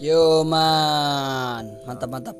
Yoman. mantap mantap.